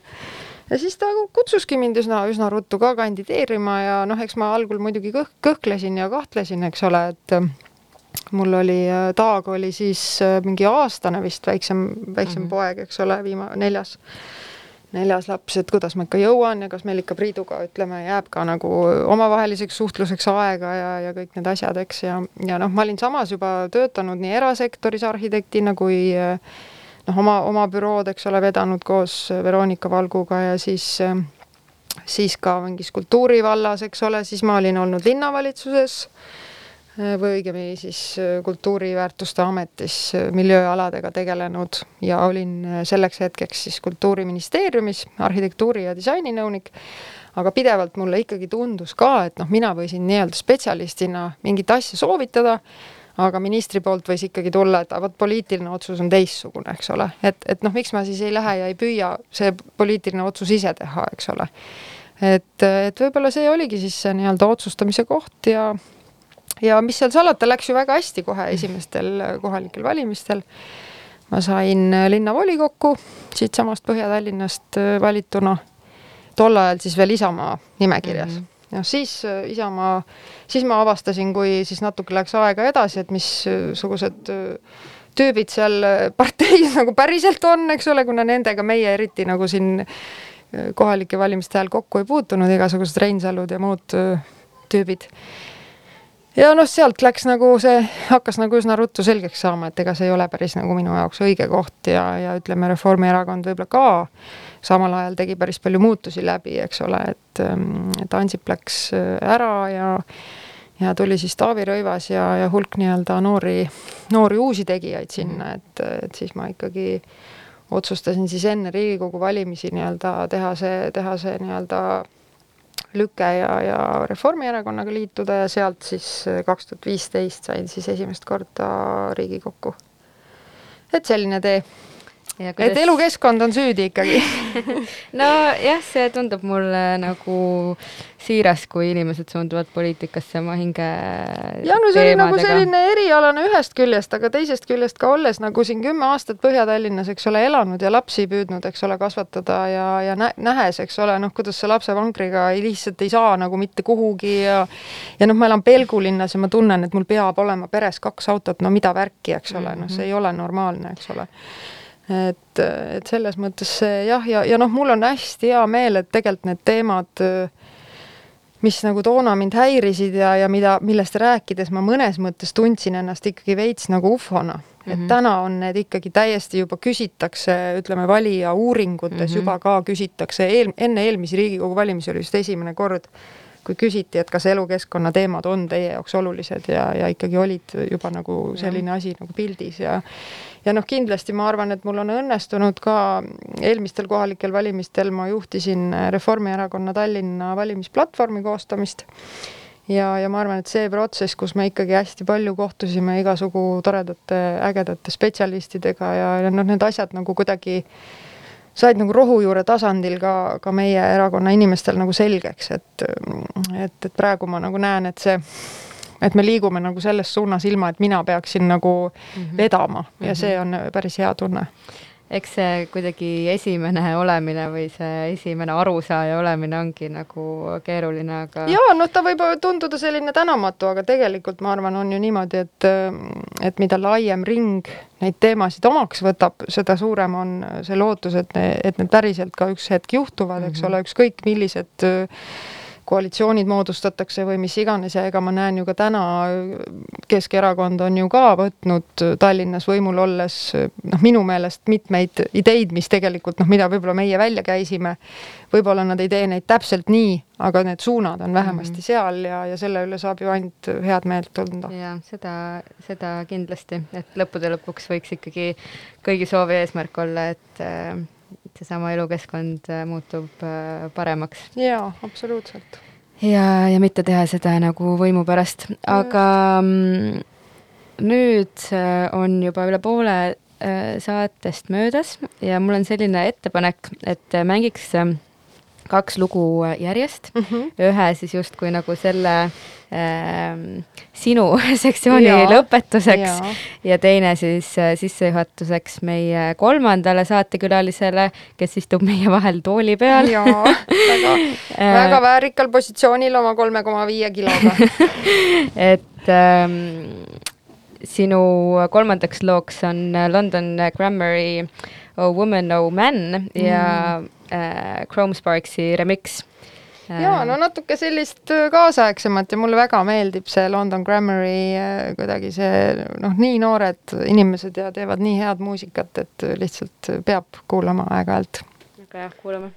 ja siis ta kutsuski mind üsna, üsna ruttu ka kandideerima ja noh, eks ma algul muidugi kõh-, kõhklesin ja kahtlesin, eks ole, et äh, mul oli, Taag oli siis äh, mingi aastane vist väiksem, väiksem mm. -hmm. poeg, eks ole, viima-, neljas neljas laps, et kuidas ma ikka jõuan ja kas meil ikka Priiduga ütleme, jääb ka nagu omavaheliseks suhtluseks aega ja, ja kõik need asjad, eks ja, ja noh, ma olin samas juba töötanud nii erasektoris arhitektina kui noh, oma, oma bürood, eks ole, vedanud koos Veronika Valguga ja siis siis ka mingis kultuurivallas, eks ole, siis ma olin olnud linnavalitsuses. eh, või õigemini siis eh, kultuuriväärtuste ametis eh, miljööaladega tegelenud ja olin eh, selleks hetkeks siis Kultuuriministeeriumis arhitektuuri- ja disaininõunik. aga pidevalt mulle ikkagi tundus ka, et noh, mina võisin nii-öelda spetsialistina mingit asja soovitada, aga ministri poolt võis ikkagi tulla, et vot poliitiline otsus on teistsugune, eks ole, et, et noh, miks ma siis ei lähe ja ei püüa see poliitiline otsus ise teha, eks ole et, et võib-olla see oligi siis see nii-öelda otsustamise koht ja ja mis seal salata, läks ju väga hästi kohe esimestel kohalikel valimistel. ma sain linnavolikokku siitsamast Põhja-Tallinnast äh, valituna, tol ajal siis veel Isamaa nimekirjas mm. -hmm. noh, siis äh, Isamaa, siis ma avastasin, kui siis natuke läks aega edasi, et missugused äh, tüübid seal parteis nagu päriselt on, eks ole, kuna nendega meie eriti nagu siin kohalike valimiste ajal kokku ei puutunud, igasugused Reinsalud ja muud tüübid ja noh, sealt läks nagu see, hakkas nagu üsna ruttu selgeks saama, et ega see ei ole päris nagu minu jaoks õige koht ja, ja ütleme, Reformierakond võib-olla ka samal ajal tegi päris palju muutusi läbi, eks ole, et, ähm, et Ansip läks äh, ära ja ja tuli siis Taavi Rõivas ja, ja hulk nii-öelda noori, noori uusi tegijaid sinna, et, et siis ma ikkagi otsustasin siis enne Riigikogu valimisi nii-öelda teha see, teha see nii-öelda Lüke ja, ja Reformierakonnaga liituda ja sealt siis äh, kaks tuhat viisteist sain siis esimest korda Riigikokku. et selline tee kuidas... et elukeskkond on süüdi ikkagi nojah, see tundub mulle nagu siiras, kui inimesed suunduvad poliitikasse oma hinge ja no see oli nagu selline erialane ühest küljest, aga teisest küljest ka olles nagu siin kümme aastat Põhja-Tallinnas, eks ole, elanud ja lapsi püüdnud, eks ole, kasvatada ja, ja nä nähes, eks ole, noh, kuidas sa lapsevankriga ei, lihtsalt ei saa nagu mitte kuhugi ja ja noh, ma elan Pelgu linnas ja ma tunnen, et mul peab olema peres kaks autot, no mida värki, eks ole, noh, see ei ole normaalne, eks ole. Et, et selles mõttes jah, ja, ja noh, mul on hästi hea meel, et tegelikult need teemad, mis nagu toona mind häirisid ja, ja mida, millest rääkides ma mõnes mõttes tundsin ennast ikkagi veits nagu ufona mm. -hmm. et mhm. täna on need ikkagi täiesti juba küsitakse, ütleme, valija uuringutes mm -hmm. juba ka küsitakse, eel, enne eelmisi Riigikogu valimisi oli just esimene kord kui küsiti, et kas elukeskkonna teemad on teie jaoks olulised ja, ja ikkagi olid juba nagu selline asi nagu pildis ja ja noh, kindlasti ma arvan, et mul on õnnestunud ka eelmistel kohalikel valimistel ma juhtisin Reformierakonna Tallinna valimisplatvormi koostamist. Ja, ja ma arvan, et see protsess, kus me ikkagi hästi palju kohtusime igasugu toredate ägedate spetsialistidega ja, ja noh, need asjad nagu kuidagi said nagu rohujuure tasandil ka, ka meie erakonna inimestel nagu selgeks, et, et, et praegu ma nagu näen, et see, et me liigume nagu selles suunas, ilma et mina peaksin nagu mm -hmm. vedama ja -hmm. see on päris hea tunne eks see kuidagi esimene olemine või see esimene arusaaja olemine ongi nagu keeruline, aga. ja noh, ta võib tunduda selline tänamatu, aga tegelikult ma arvan, on ju niimoodi, et, et mida laiem ring neid teemasid omaks võtab, seda suurem on see lootus, et, et need päriselt ka üks hetk juhtuvad, eks mm -hmm. ole, ükskõik millised koalitsioonid moodustatakse või mis iganes ja ega ma näen ju ka täna, Keskerakond on ju ka võtnud Tallinnas võimul olles noh, minu meelest mitmeid ideid, mis tegelikult noh, mida võib-olla meie välja käisime, võib-olla nad ei tee neid täpselt nii, aga need suunad on vähemasti mm -hmm. seal ja, ja selle üle saab ju ainult head meelt tunda. jaa, seda, seda kindlasti, et lõppude lõpuks võiks ikkagi kõigi soov ja eesmärk olla, et äh, seesama elukeskkond äh, muutub äh, paremaks. jaa, absoluutselt. ja, ja mitte teha seda nagu võimu pärast, aga mm, nüüd äh, on juba üle poole saatest möödas ja mul on selline ettepanek, et mängiks kaks lugu järjest mm, -hmm. ühe siis justkui nagu selle äh, sinu sektsiooni ja, lõpetuseks ja. ja teine siis äh, sissejuhatuseks meie kolmandale saatekülalisele, kes istub meie vahel tooli peal. jaa, väga väga väärikal positsioonil oma kolme koma viie kiloga et ähm, sinu kolmandaks looks on London Grammari Oh Woman, No Man ja mm äh, Chrome Sparksi remix jaa, no natuke sellist äh, kaasaegsemat ja mulle väga meeldib see London Grammari äh, kuidagi see noh, nii noored inimesed ja teevad nii head muusikat, et lihtsalt peab kuulama aeg-ajalt. väga hea, kuulame.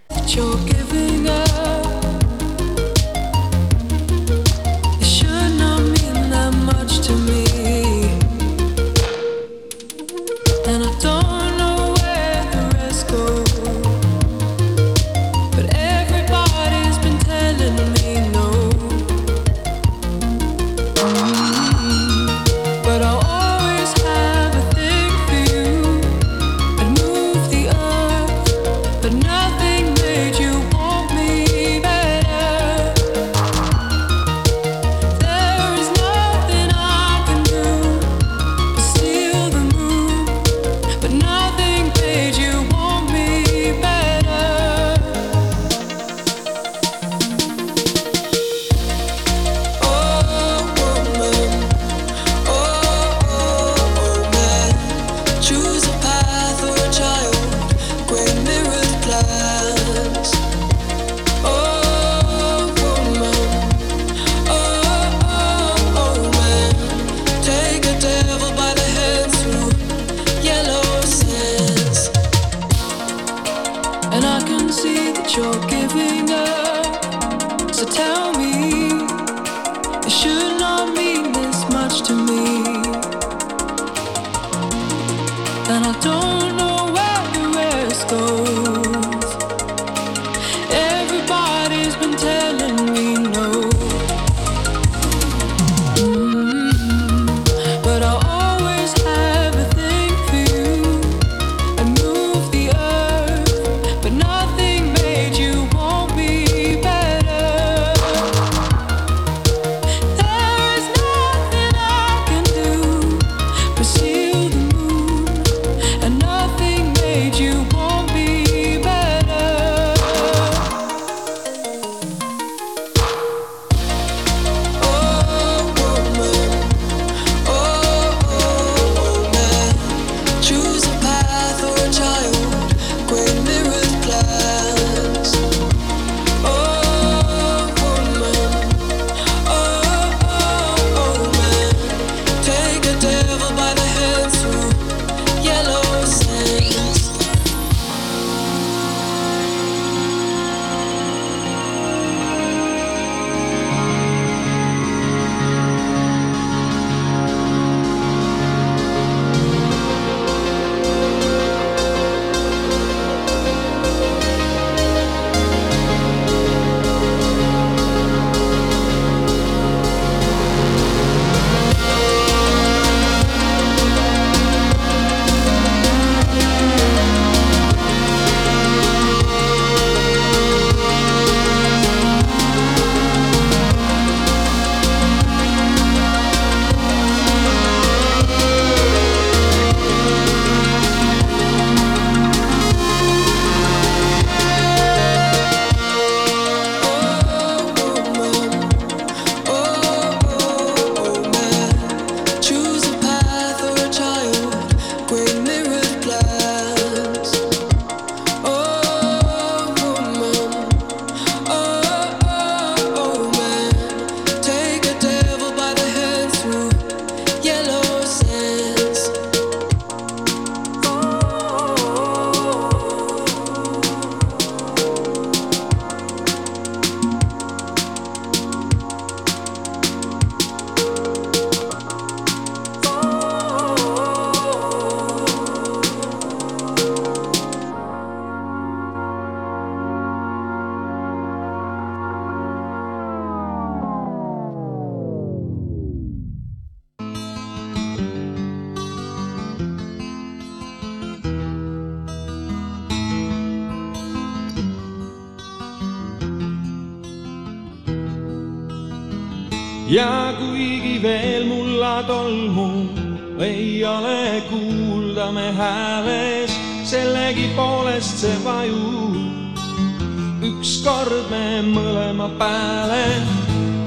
Ükskord me mõlema pääle,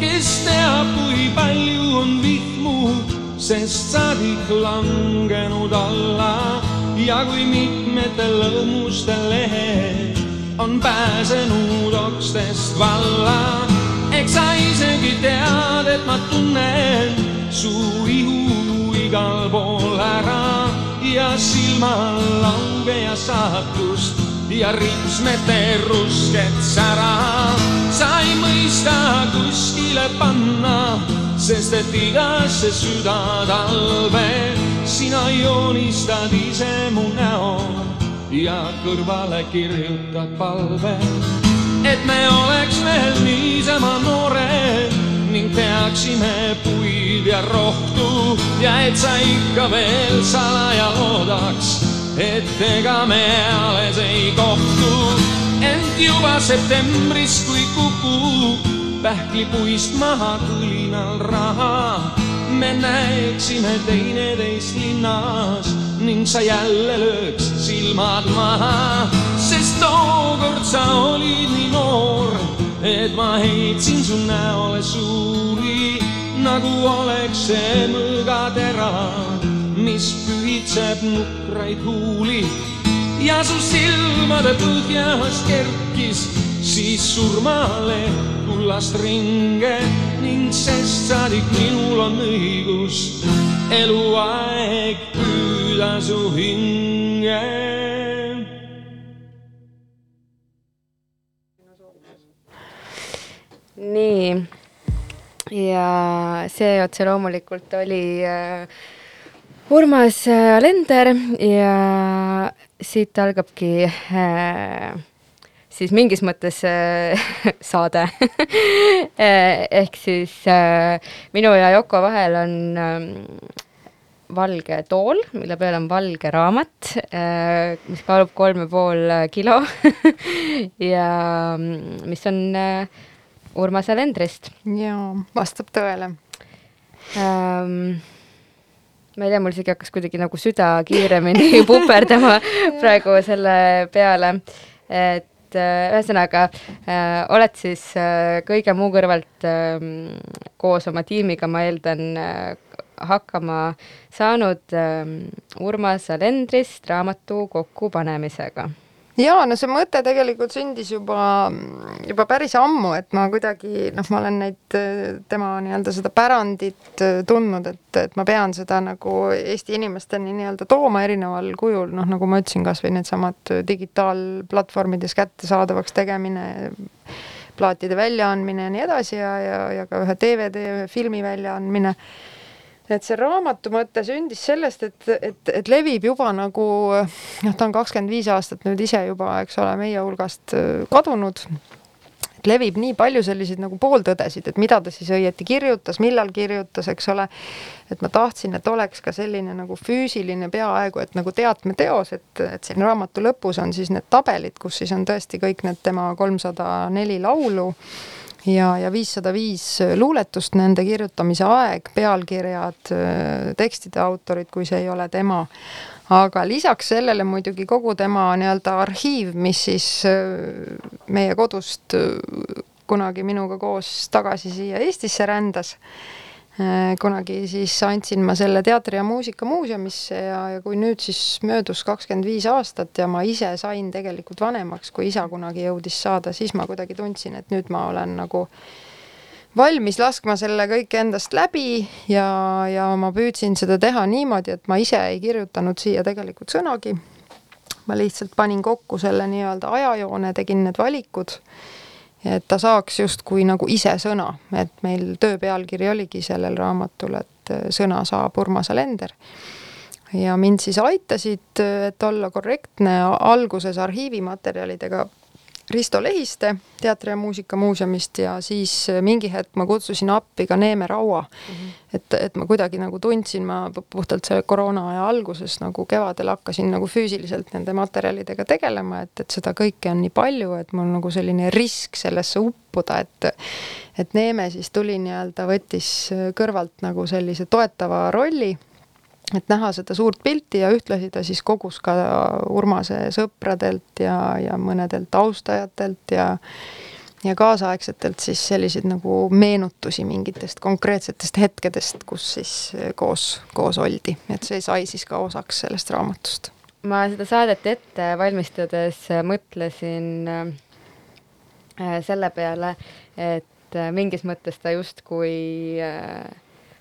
kes teab, kui palju on vihmu, sest saadik langenud alla. Ja kui mitmetel lõõmustel lehed on pääsenud okstest valla. eks sa isegi tead, et ma tunnen su ihu igal pool ära. Ja silmal lauge ja saatust ja ripsmete rusket sära. sa ei mõista kuskile panna, sest et igasse südatalve sina joonistad ise mu näo ja kõrvale kirjutad palve, et me oleks veel niisama noored ning teaksime puid ja rohtu ja et sa ikka veel salaja loodaks, et ega me alles ei kohtu. ent juba septembris, kui kukub pähklipuist maha kõlinal raha, me näeksime teineteist linnas ning sa jälle lööks silmad maha, sest tookord sa olid nii noor, et ma heitsin su näole suuri, nagu oleks see mõõgatera, mis pühitseb nukraid huuli. Ja su silmade põhjas kerkis siis surmale kullast ringe ning sest saadik minul on õigus. Eluaeg püüda su hinge. nii, ja see otse loomulikult oli äh, Urmas äh, Lender ja siit algabki äh, siis mingis mõttes äh, saade. Äh, ehk siis äh, minu ja Yoko vahel on äh, valge tool, mille peal on valge raamat äh,, mis kaalub kolm ja pool kilo. Ja mm, mis on äh, Urmase Lendrist jaa, vastab tõele. Ähm, ma ei tea, mul isegi hakkas kuidagi nagu süda kiiremini puperdama praegu selle peale, et äh, ühesõnaga äh, oled siis äh, kõige muu kõrvalt äh, koos oma tiimiga, ma eeldan äh,, hakkama saanud äh, Urmas Alendrist raamatu kokkupanemisega jaa, no see mõte tegelikult sündis juba, juba päris ammu, et ma kuidagi noh, ma olen neid tema nii-öelda seda pärandit tundnud, et, et ma pean seda nagu Eesti inimesteni nii-öelda tooma erineval kujul, noh nagu ma ütlesin, kas või needsamad digitaalplatvormides kättesaadavaks tegemine, plaatide väljaandmine ja nii edasi ja, ja, ja ka ühe DVD, ühe filmi väljaandmine et see raamatu mõte sündis sellest, et, et, et levib juba nagu noh, ta on kakskümmend viis aastat nüüd ise juba, eks ole, meie hulgast äh, kadunud. levib nii palju selliseid nagu pooltõdesid, et mida ta siis õieti kirjutas, millal kirjutas, eks ole. et ma tahtsin, et oleks ka selline nagu füüsiline peaaegu, et nagu teatmeteos, et, et siin raamatu lõpus on siis need tabelid, kus siis on tõesti kõik need tema kolmsada neli laulu ja, ja viissada viis luuletust, nende kirjutamise aeg, pealkirjad, tekstide autorid, kui see ei ole tema. aga lisaks sellele muidugi kogu tema nii-öelda arhiiv, mis siis meie kodust kunagi minuga koos tagasi siia Eestisse rändas Äh, kunagi siis andsin ma selle Teatri- ja Muusikamuuseumisse ja, ja kui nüüd siis möödus kakskümmend viis aastat ja ma ise sain tegelikult vanemaks, kui isa kunagi jõudis saada, siis ma kuidagi tundsin, et nüüd ma olen nagu valmis laskma selle kõik endast läbi ja, ja ma püüdsin seda teha niimoodi, et ma ise ei kirjutanud siia tegelikult sõnagi. ma lihtsalt panin kokku selle nii-öelda ajajoone, tegin need valikud et ta saaks justkui nagu ise sõna, et meil töö pealkiri oligi sellel raamatul, et äh, sõna saab Urmas Alender. ja mind siis aitasid, et olla korrektne, alguses arhiivimaterjalidega Risto Lehiste Teatri- ja Muusikamuuseumist ja siis äh, mingi hetk ma kutsusin appi ka Neeme Raua mm. -hmm. et, et ma kuidagi nagu tundsin, ma puhtalt selle koroona aja alguses nagu kevadel hakkasin nagu füüsiliselt nende materjalidega tegelema, et, et seda kõike on nii palju, et mul nagu selline risk sellesse uppuda, et et Neeme siis tuli nii-öelda, võttis kõrvalt nagu sellise toetava rolli et näha seda suurt pilti ja ühtlasi ta siis kogus ka Urmase sõpradelt ja, ja mõnedelt austajatelt ja ja kaasaegsetelt siis selliseid nagu meenutusi mingitest konkreetsetest hetkedest, kus siis koos, koos oldi, et see sai siis ka osaks sellest raamatust. ma seda saadet ette valmistades mõtlesin äh, selle peale, et äh, mingis mõttes ta justkui äh,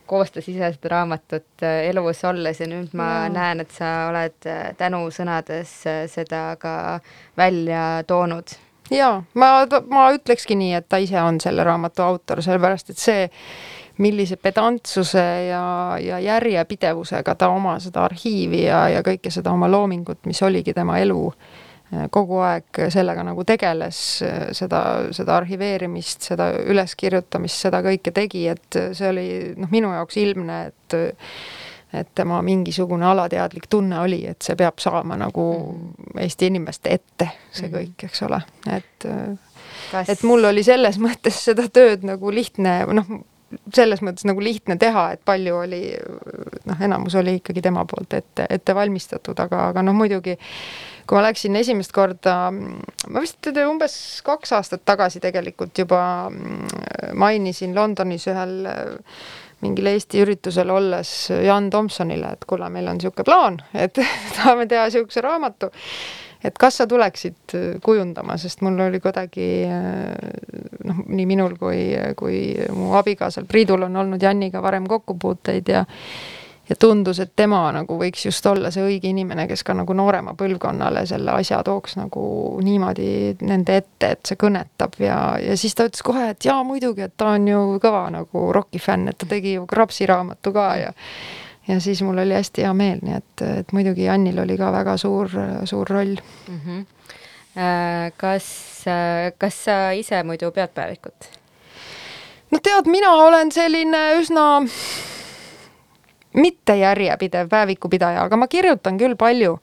koostas ise seda raamatut äh, elus olles ja nüüd ma ja. näen, et sa oled äh, tänusõnades äh, seda ka välja toonud. jaa, ma, ma ütlekski nii, et ta ise on selle raamatu autor, sellepärast et see, millise pedantsuse ja, ja järjepidevusega ta oma seda arhiivi ja, ja kõike seda oma loomingut, mis oligi tema elu äh, kogu aeg sellega nagu tegeles, seda, seda arhiveerimist, seda üleskirjutamist, seda kõike tegi, et see oli noh, minu jaoks ilmne, et et tema mingisugune alateadlik tunne oli, et see peab saama nagu mhm. Eesti inimeste ette, see mhm. kõik, eks ole, et Kas... et mul oli selles mõttes seda tööd nagu lihtne, noh, selles mõttes nagu lihtne teha, et palju oli, noh, enamus oli ikkagi tema poolt ette, ette valmistatud, aga, aga noh, muidugi kui ma läksin esimest korda, ma vist umbes kaks aastat tagasi tegelikult juba mm, mainisin Londonis ühel mingil Eesti üritusel olles Jan Tomsonile, et kuule, meil on niisugune plaan, et tahame teha niisuguse raamatu, et kas sa tuleksid kujundama, sest mul oli kuidagi noh, nii minul kui, kui mu abikaasal Priidul on olnud Janniga varem kokkupuuteid ja ja tundus, et tema nagu võiks just olla see õige inimene, kes ka nagu noorema põlvkonnale selle asja tooks nagu niimoodi nende ette, et see kõnetab. Ja, ja siis ta ütles kohe, et jaa, muidugi, et ta on ju kõva nagu rokifänn, et ta tegi ju Krapsi raamatu ka ja ja siis mul oli hästi hea meel, nii et, et muidugi Annil oli ka väga suur, suur roll mm. -hmm. kas, kas sa ise muidu pead päevikut? no tead, mina olen selline üsna mitte järjepidev päevikupidaja, aga ma kirjutan küll palju.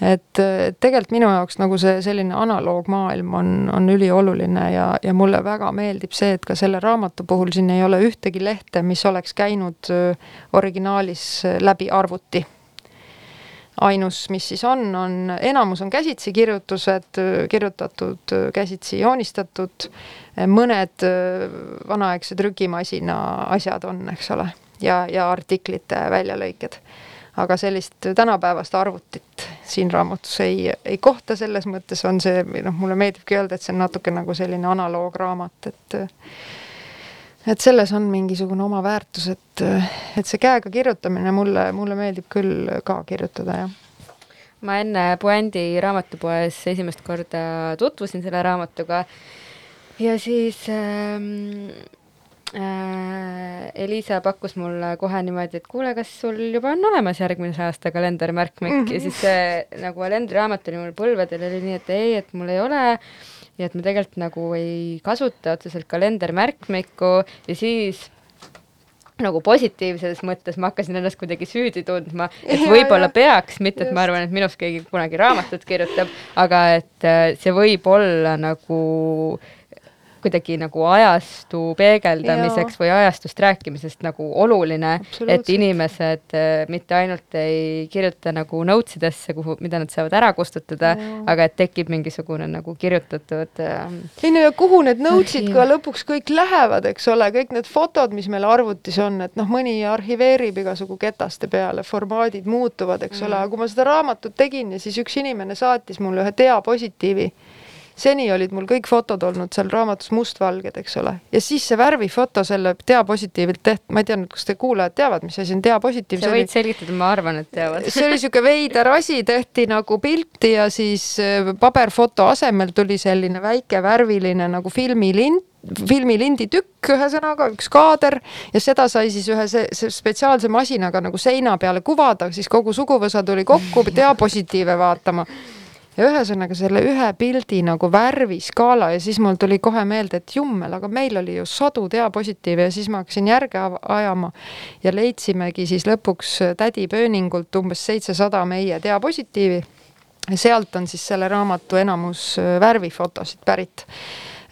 Et tegelikult minu jaoks nagu see selline analoogmaailm on, on ülioluline ja, ja mulle väga meeldib see, et ka selle raamatu puhul siin ei ole ühtegi lehte, mis oleks käinud originaalis läbi arvuti ainus, mis siis on, on, enamus on käsitsi kirjutused, kirjutatud, käsitsi joonistatud, mõned vanaaegse trükimasina asjad on, eks ole ja, ja artiklite väljalõiked. Aga sellist tänapäevast arvutit siin raamatus ei, ei kohta, selles mõttes on see, noh, mulle meeldibki öelda, et see on natuke nagu selline analoograamat, et et selles on mingisugune oma väärtus, et, et see käega kirjutamine mulle, mulle meeldib küll ka kirjutada, jah. ma enne Puändi raamatupoes esimest korda tutvusin selle raamatuga ja siis ähm, äh, Elisa pakkus mulle kohe niimoodi, et kuule, kas sul juba on olemas järgmise aasta kalendermärkmik mm -hmm. ja siis see nagu kalendriraamat oli mul põlvedel oli nii, et ei, et mul ei ole. Ja et ma tegelikult nagu ei kasuta otseselt kalendermärkmikku ja siis nagu positiivses mõttes ma hakkasin ennast kuidagi süüdi tundma, et võib-olla peaks, mitte et ma arvan, et minust keegi kunagi raamatut kirjutab, aga et äh, see võib olla nagu äh, kuidagi nagu ajastu peegeldamiseks Jaa. või ajastust rääkimisest nagu oluline, et inimesed äh, mitte ainult ei kirjuta nagu notes idesse, kuhu, mida nad saavad ära kustutada, aga et tekib mingisugune nagu kirjutatud äh, ei no ja kuhu need notes'id ka lõpuks kõik lähevad, eks ole, kõik need fotod, mis meil arvutis on, et noh, mõni arhiveerib igasugu ketaste peale, formaadid muutuvad, eks mm. ole, aga kui ma seda raamatut tegin ja siis üks inimene saatis mulle ühe diapositiivi seni olid mul kõik fotod olnud seal raamatus mustvalged, eks ole, ja siis see värvifoto selle diapositiivilt teht-, ma ei tea nüüd, kas te kuulajad teavad, mis asi on diapositiiv. sa võid oli... selgitada, ma arvan, et teavad. see oli niisugune veider asi, tehti nagu pilti ja siis äh, paberfoto asemel tuli selline väike värviline nagu filmilint, filmilindi tükk, ühesõnaga üks kaader ja seda sai siis ühe see, see spetsiaalse masinaga nagu seina peale kuvada, siis kogu suguvõsa tuli kokku diapositiive vaatama ja ühesõnaga selle ühe pildi nagu värviskaala ja siis mul tuli kohe meelde, et jummel, aga meil oli ju sadu diapositiive ja siis ma hakkasin järge ajama ja leidsimegi siis lõpuks tädi Pööningult umbes seitsesada meie diapositiivi. ja sealt on siis selle raamatu enamus äh, värvifotosid pärit.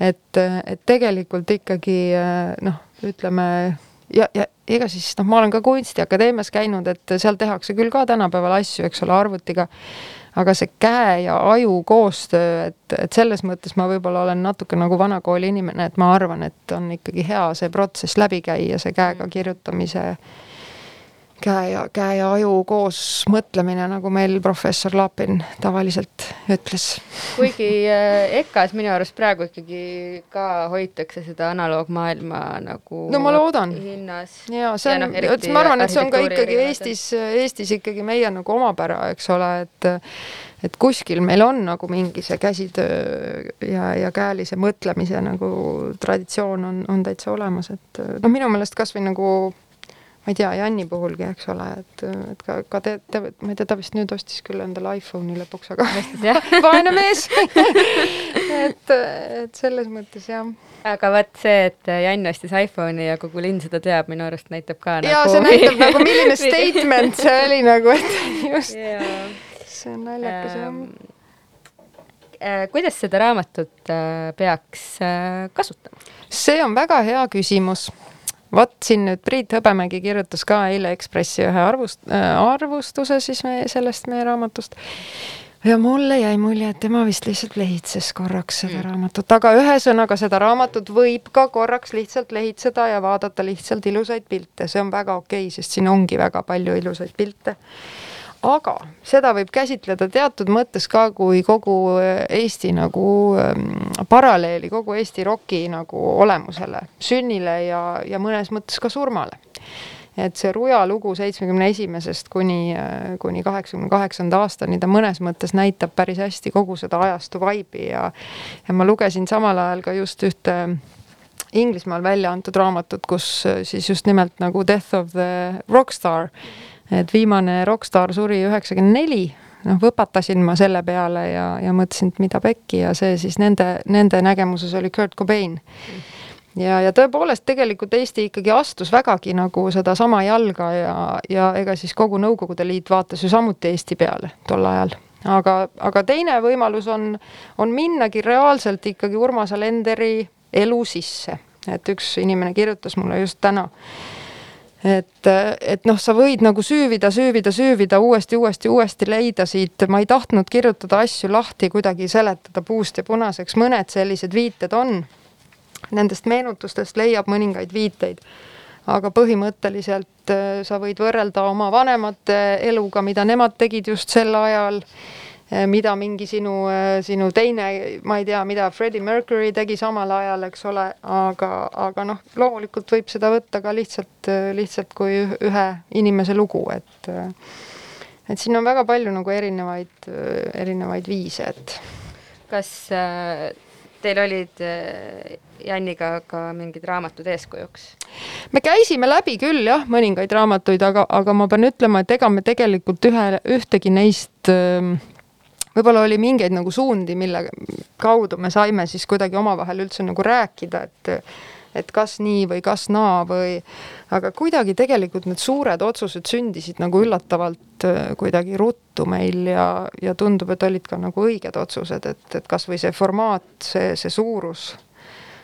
et, et tegelikult ikkagi äh, noh, ütleme ja, ja ega siis noh, ma olen ka Kunstiakadeemias käinud, et seal tehakse küll ka tänapäeval asju, eks ole, arvutiga aga see käe ja aju koostöö, et, et selles mõttes ma võib-olla olen natuke nagu vanakooli inimene, et ma arvan, et on ikkagi hea see protsess läbi käia, see käega kirjutamise käe ja, käe ja aju koos mõtlemine, nagu meil professor Lapin tavaliselt ütles. kuigi äh, EKA-s minu arust praegu ikkagi ka hoitakse seda analoogmaailma nagu No ma loodan. hinnas. ja see on, eriti ma arvan, et see on ka ikkagi erinevatel. Eestis, Eestis ikkagi meie nagu omapära, eks ole, et et kuskil meil on nagu mingi see käsitöö ja, ja käelise mõtlemise nagu traditsioon on, on täitsa olemas, et noh, minu meelest kasvõi nagu ma ei tea, Janni puhulgi, eks ole, et, et ka, ka te, te, ma ei tea, ta vist nüüd ostis küll endale iPhone'i lõpuks, aga vaene mees et, et selles mõttes jah aga vot see, et Jann ostis iPhone'i ja kogu linn seda teab, minu arust näitab ka nagu see näitab nagu, milline statement see oli nagu, et just, Jaa. see on naljakas jah Ähm, äh, kuidas seda raamatut äh, peaks äh, kasutama? see on väga hea küsimus. Vot siin nüüd Priit Hõbemägi kirjutas ka eile Ekspressi ühe arvust- äh,, arvustuse siis meie, sellest meie raamatust. ja mulle jäi mulje, et tema vist lihtsalt lehitses korraks seda mm. raamatut, aga ühesõnaga seda raamatut võib ka korraks lihtsalt lehitseda ja vaadata lihtsalt ilusaid pilte, see on väga okei okay,, sest siin ongi väga palju ilusaid pilte aga seda võib käsitleda teatud mõttes ka kui kogu äh, Eesti nagu ähm, paralleeli kogu Eesti roki nagu olemusele, sünnile ja, ja mõnes mõttes ka surmale. et see Ruja lugu seitsmekümne esimesest kuni, kuni kaheksakümne kaheksanda aastani, ta mõnes mõttes näitab päris hästi kogu seda ajastu vaibi ja ja ma lugesin samal ajal ka just ühte Inglismaal välja antud raamatut, kus äh, siis just nimelt nagu Death of the Rockstar, et viimane rokkstaar suri üheksakümmend neli, noh, võpatasin ma selle peale ja, ja mõtlesin, et mida pekki ja see siis nende, nende nägemuses oli Kurt Cobain. ja, ja tõepoolest tegelikult Eesti ikkagi astus vägagi nagu sedasama jalga ja, ja ega siis kogu Nõukogude Liit vaatas ju samuti Eesti peale tol ajal. Aga, aga teine võimalus on, on minnagi reaalselt ikkagi Urmas Alenderi elu sisse, et üks inimene kirjutas mulle just täna et, et noh, sa võid nagu süüvida, süüvida, süüvida, uuesti, uuesti, uuesti leida siit, ma ei tahtnud kirjutada asju lahti, kuidagi seletada puust ja punaseks, mõned sellised viited on. Nendest meenutustest leiab mõningaid viiteid. aga põhimõtteliselt äh, sa võid võrrelda oma vanemate eluga, mida nemad tegid just sel ajal mida mingi sinu, sinu teine, ma ei tea, mida Freddie Mercury tegi samal ajal, eks ole, aga, aga noh, loomulikult võib seda võtta ka lihtsalt, lihtsalt kui ühe inimese lugu, et et siin on väga palju nagu erinevaid, erinevaid viise, et kas äh, teil olid Janniga ka mingid raamatud eeskujuks? me käisime läbi küll jah, mõningaid raamatuid, aga, aga ma pean ütlema, et ega me tegelikult ühe, ühtegi neist äh, võib-olla oli mingeid nagu suundi, mille kaudu me saime siis kuidagi omavahel üldse nagu rääkida, et et kas nii või kas naa või aga kuidagi tegelikult need suured otsused sündisid nagu üllatavalt äh, kuidagi ruttu meil ja, ja tundub, et olid ka nagu õiged otsused, et, et kas või see formaat, see, see suurus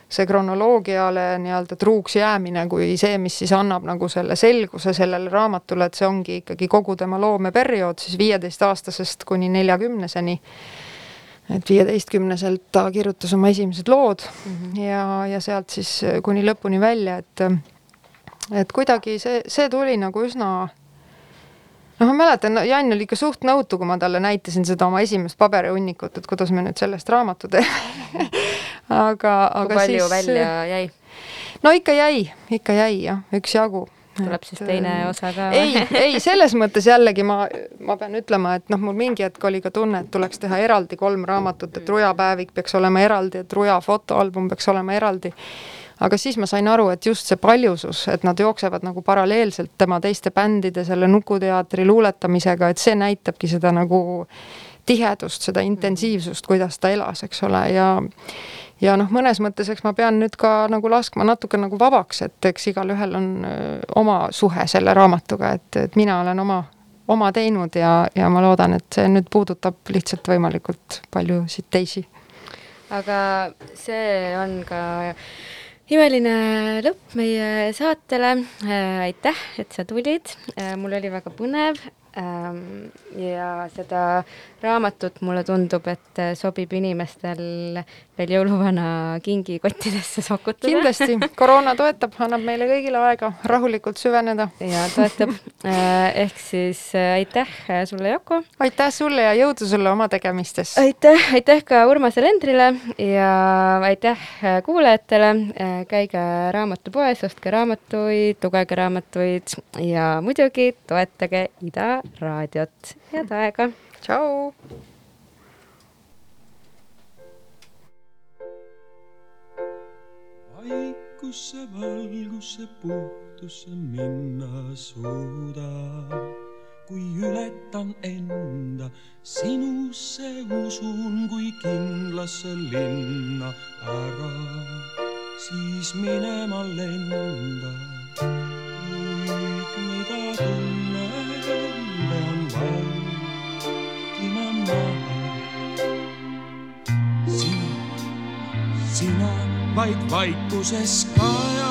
see kronoloogiale nii-öelda truuks jäämine kui see, mis siis annab nagu selle selguse sellele raamatule, et see ongi ikkagi kogu tema loomeperiood siis viieteistaastasest kuni neljakümneseni. et viieteistkümneselt ta kirjutas oma esimesed lood mm -hmm. ja, ja sealt siis kuni lõpuni välja, et et kuidagi see, see tuli nagu üsna noh, ma mäletan, Jan oli ikka suht nõutu, kui ma talle näitasin seda oma esimest paberihunnikut, et kuidas me nüüd sellest raamatu teeme aga, aga kui palju siis, välja jäi? no ikka jäi, ikka jäi jah, üksjagu. tuleb siis teine osa ka ei, ei selles mõttes jällegi ma, ma pean ütlema, et noh, mul mingi hetk oli ka tunne, et tuleks teha eraldi kolm raamatut, et Ruja päevik peaks olema eraldi, et Ruja fotoalbum peaks olema eraldi. Aga siis ma sain aru, et just see paljusus, et nad jooksevad nagu paralleelselt tema teiste bändide, selle Nuku teatri luuletamisega, et see näitabki seda nagu tihedust, seda intensiivsust, kuidas ta elas, eks ole, ja ja noh, mõnes mõttes, eks ma pean nüüd ka nagu laskma natuke nagu vabaks, et eks igalühel on oma suhe selle raamatuga, et, et mina olen oma, oma teinud ja, ja ma loodan, et see nüüd puudutab lihtsalt võimalikult paljusid teisi. Aga see on ka imeline lõpp meie saatele. aitäh, et sa tulid, mul oli väga põnev ja seda raamatut mulle tundub, et sobib inimestel veel jõuluvana kingikottidesse sokutada. kindlasti, koroona toetab, annab meile kõigile aega rahulikult süveneda. ja toetab. ehk siis äh, aitäh sulle, Yoko. aitäh sulle ja jõudu sulle oma tegemistes. aitäh, aitäh ka Urmasele Endrile ja aitäh äh, kuulajatele. käige raamatupoes, ostke raamatuid, lugege raamatuid ja muidugi toetage Ida raadiot. head aega. tšau. vaikusse, valgusse, puhtusse minna suudan. kui ületan enda, sinusse usun kui kindlasse linna ära, siis minema lendan. kõik, mida tunnen, vaid vaikuses kae